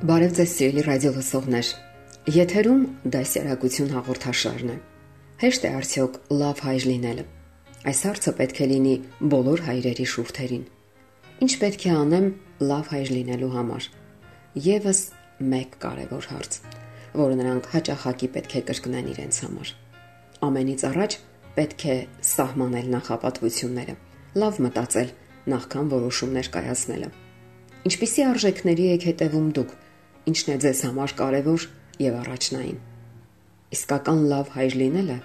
Բարև ձեզ սիրելի ռադիո լսողներ։ Եթերում դասերակցություն հաղորդաշարն է։ Հեշտ է արդյոք լավ հայր լինելը։ Այս հարցը պետք է լինի բոլոր հայրերի շուրթերին։ Ինչ պետք է անեմ լավ հայր լինելու համար։ Եվս մեկ կարևոր հարց, որը նրանք հաճախակի պետք է կրկնեն իրենց համար։ Ամենից առաջ պետք է սահմանել նախապատվությունները, լավ մտածել նախքան որոշումներ կայացնելը։ Ինչպիսի արժեքների եք հետևում դուք ինչն է ձեզ համար կարևոր եւ առաջնային։ Իսկական լավ հայր լինելը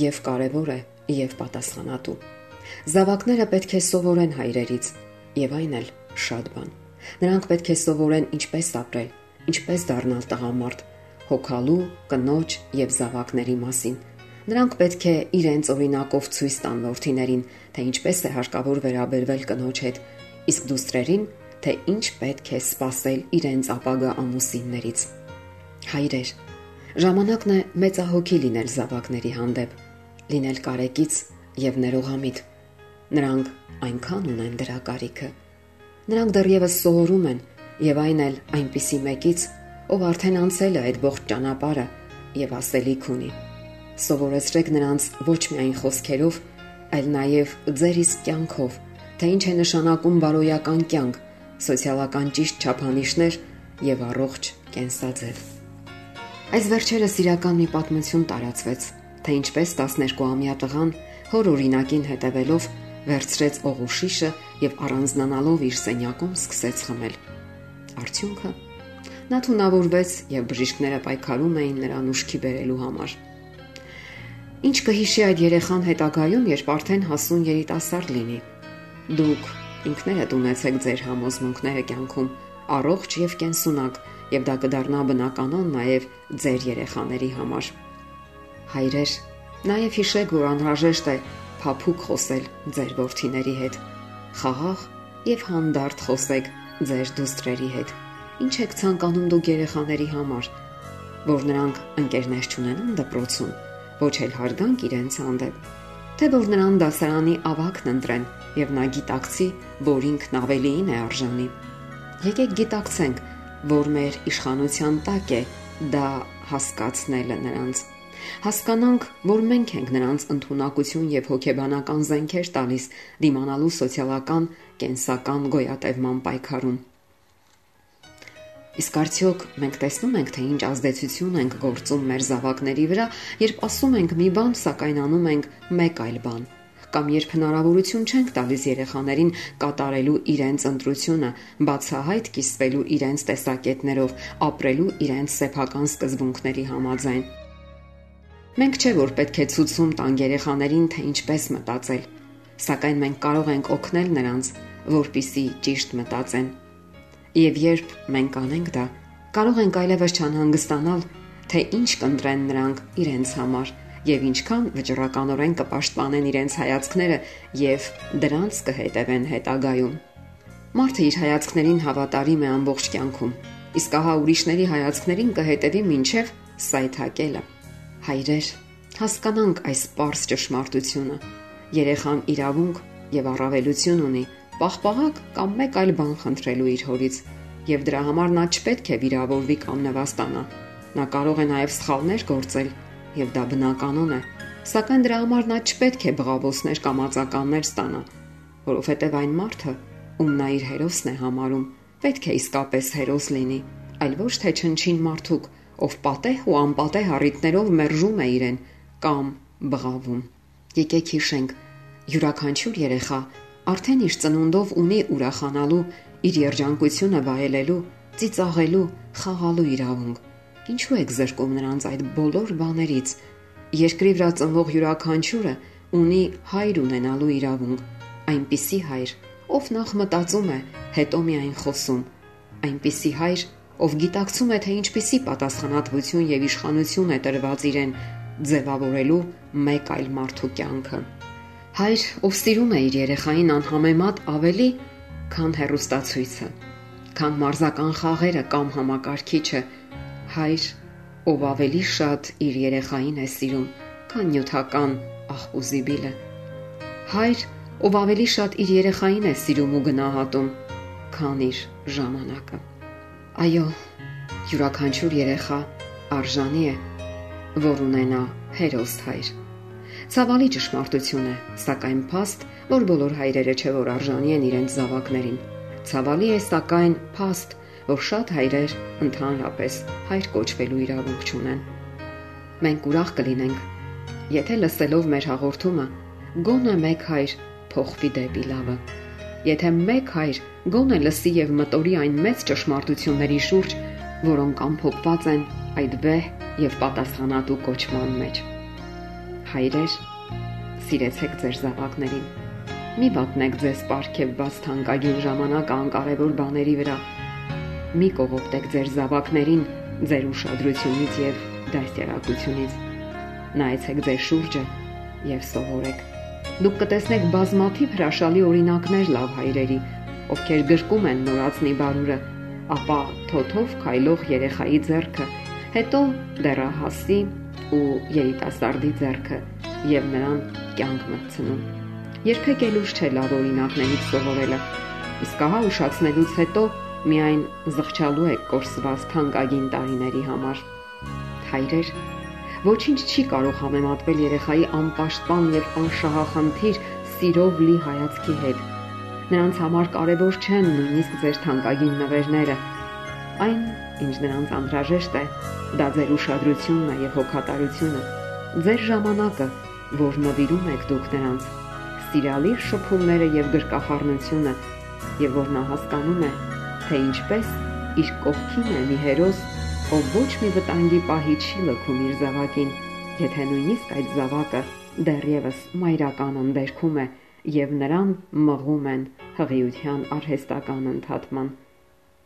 եւ կարևոր է եւ պատասխանատու։ Զավակները պետք է սովորեն հայրերից եւ այն էլ շատ բան։ Նրանք պետք է սովորեն ինչպես ապրել, ինչպես դառնալ տղամարդ, հոգալու, կնոջ եւ զավակների մասին։ Նրանք պետք է իրենց օրինակով ցույց տան որդիներին, թե ինչպես է հարկավոր վերաբերվել կնոջ հետ, իսկ դուստրերին թե ինչ պետք է սпасել իրենց ապագա ամուսիններից։ Հայրեր, ժամանակն է մեծահոգի լինել զավակների հանդեպ, լինել կարեկից եւ ներողամիտ։ Նրանք այնքան ունեն դրա կարիքը։ Նրանք դեռևս սովորում են եւ այն էլ այնպիսի մեկից, ով արդեն անցել է այդ ողջ ճանապարհը եւ ասելիք ունի։ Սովորեցրեք նրանց ոչ միայն խոսքերով, այլ նաեւ ձեր իսկ կյանքով, թե ինչ է նշանակում բարոյական կյանք սոցիալական ճիշտ չափանիշներ եւ առողջ կենսաձև։ Այս վերջերս իրական մի պատմություն տարածվեց, թե ինչպես 12-ամյա տղան հոր օրինակին հետևելով վերցրեց օղուշիշը եւ առանձնանալով իր սենյակում սկսեց խմել։ Արդյունքը նա թունավորվեց եւ բժիշկները պայքարում էին նրան ուշքի բերելու համար։ Ինչ կհիշի այդ երեխան հետագայում, երբ արդեն հասուն երիտասարդ լինի։ Դուք Ինքներդ ունեցեք ձեր համոզմունքները կյանքում, առողջ եւ կենսունակ, եւ դա կդառնա բնականon նաեւ ձեր երեխաների համար։ Հայրեր, նաեւ հիշեք, որ անհրաժեշտ է փափուկ խոսել ձեր ворթիների հետ։ Խաղաղ եւ հանդարտ խոսեք ձեր դուստրերի հետ։ Ինչ եք ցանկանում դուք երեխաների համար, որ նրանք ընկերներ չունենան դպրոցում, ոչ էլ հարգանք իրենց հանդեպ թե որ նրան դասարանի ավակն ընտրեն եւ նա գիտակցի, որ ինքն ավելիին է արժանի։ Եկեք գիտակցենք, որ մեր իշխանության տակ է դա հասկացնելը նրանց։ Հասկանանք, որ մենք ենք նրանց ընտունակություն եւ հոգեբանական զենքեր տալիս դիմանալու սոցիալական, կենսական գոյատևման պայքարում։ Իսկ արդյոք մենք տեսնում ենք, թե ինչ ազդեցություն ենք գործում մեր զավակների վրա, երբ ասում ենք մի բան, սակայն անում ենք մեկ այլ բան կամ երբ հնարավորություն չենք տալիս երեխաներին կատարելու իրենց ընտրությունը, բացահայտ կիսվելու իրենց տեսակետներով, ապրելու իրենց սեփական սկզբունքների համաձայն։ Մենք չէ որ պետք է ցուցում տան երեխաներին, թե ինչպես մտածել, սակայն մենք կարող ենք օգնել նրանց, որpիսի ճիշտ մտածեն։ Եվ երբ մենք անենք դա, կարող ենք այլևս չանհանգստանալ, թե ինչ կընտրեն նրանք իրենց համար եւ ինչքան վճռականորեն կպաշտպանեն իրենց հայացքները եւ դրանց կհետևեն հետագայում։ Մարդը իր հայացքներին հավատարիմ է ամբողջ կյանքում, իսկ ահա ուրիշների հայացքներին կհետևի մինչև սայթակելը։ Հայրեր, հասկանանք այս པարս ճշմարտությունը։ Երեխան իրավունք եւ առավելություն ունի պաղպաղակ կամ մեկ այլ բան խնդրելու իր հորից, եւ դրա համար նա չպետք է վիրավորվի կամ նվաստանա։ Նա կարող է նաեւ սխալներ գործել եւ դա բնականon է, սակայն դրա համար նա չպետք է բղավոսներ կամ ածականներ ստանա, որովհետեւ այն մարդը, ում նա իր հերոսն է համարում, պետք է իսկապես հերոս լինի, այլ ոչ թե չնչին մարդուկ, ով պատեհ ու անպատեհ առիթներով մերժում է իրեն կամ բղավում։ Եկեք հիշենք, յուրաքանչյուր երեխա արդեն իր ծնունդով ունի ուրախանալու, իր երջանկությունը վայելելու, ծիծաղելու, խաղալու իրավունք Ինչու եք զրկում նրանց այդ բոլոր բաներից։ Երկրի վրա ծնվող յուրաքանչյուրը ունի հայր ունենալու իրավունք, այնպիսի հայր, ով նախ մտածում է, հետո միայն խոսում, այնպիսի հայր, ով գիտակցում է, թե ինչպիսի պատասխանատվություն եւ իշխանություն է տրված իրեն ձևավորելու մեկ այլ մարդու կյանքը։ Հայր, ով սիրում է իր երեխային անհամեմատ ավելի, քան հերոստացույցը, քան մարզական խաղերը կամ համակարգիչը, հայր, ով ավելի շատ իր երեխային է սիրում, քան նյութական աղբուզիբիլը։ Հայր, ով ավելի շատ իր երեխային է սիրում ու գնահատում, քան իր ժամանակը։ Այո, յուրաքանչյուր երեխա արժանի է, որ ունենա հերոստ հայր։ Ցավալի ճշմարտություն է, սակայն փաստ, որ բոլոր հայրերը չէ որ արժանի են իրենց զավակներին։ Ցավալի է, սակայն փաստ, որ շատ հայրեր ընդհանրապես հայր կոչվելու իրավունք չունեն։ Մենք ուրախ կլինենք, եթե լսելով մեր հաղորդումը գոնե մեկ հայր փոխվի դեպի լավը։ Եթե մեկ հայր գոնե լսի եւ մտորի այն մեծ ճշմարտությունների շուրջ, որոնք ամփոփված են այդ վեհ եւ պատասխանատու կոչման մեջ։ Հայրեր, սիրեցեք ձեր զավակներին։ Մի վատնեք ձեզ ապարքեված թանկագին ժամանակ անկարևոր բաների վրա։ Մի կողոպտեք ձեր զավակներին ձեր ուշադրությունից եւ դաստիարակությունից։ Նայեցեք ձեր շուրջը եւ սովորեք Դուք կտեսնեք բազմաթիվ հրաշալի օրինակներ լավ հայրերի, ովքեր գրկում են նորածնի բարուրը, ապա թոթով քայլող երեխայի ձեռքը, հետո դեռահասի ու երիտասարդի ձեռքը եւ նրան կյանք մտցնում։ Երբեք էլ ուշ չէ լավ օրինակներից սովորելը։ Իսկ ահա ուշացնելուց հետո միայն զղջալու եք կորսված թանկագին տարիների համար։ Հայրեր, Ոչինչ չի կարող համեմատվել երեխայի անպաշտպան եւ անշահախնդիր սիրով լի հայացքի հետ։ Նրանց համար կարևոր չեն նույնիսկ ձեր թանկագին նվերները։ Այն, ինչ նրանց անհրաժեշտ է, դա ձեր ուշադրությունն է եւ հոգատարությունը, ձեր ժամանակը, որ նվիրում եք դուք նրանց, սիրալիր շփումները եւ գրկախառնությունը, եւ որ նա հասկանում է, թե ինչպես իր կողքին է մի հերոս ով ոչ մի վտանգի պահի չի լքում իր զավակին, եթե նույնիսկ այդ զավակը դեռևս մայրական ընդերքում է եւ նրան մղում են հղիության արհեստական ընդհատման։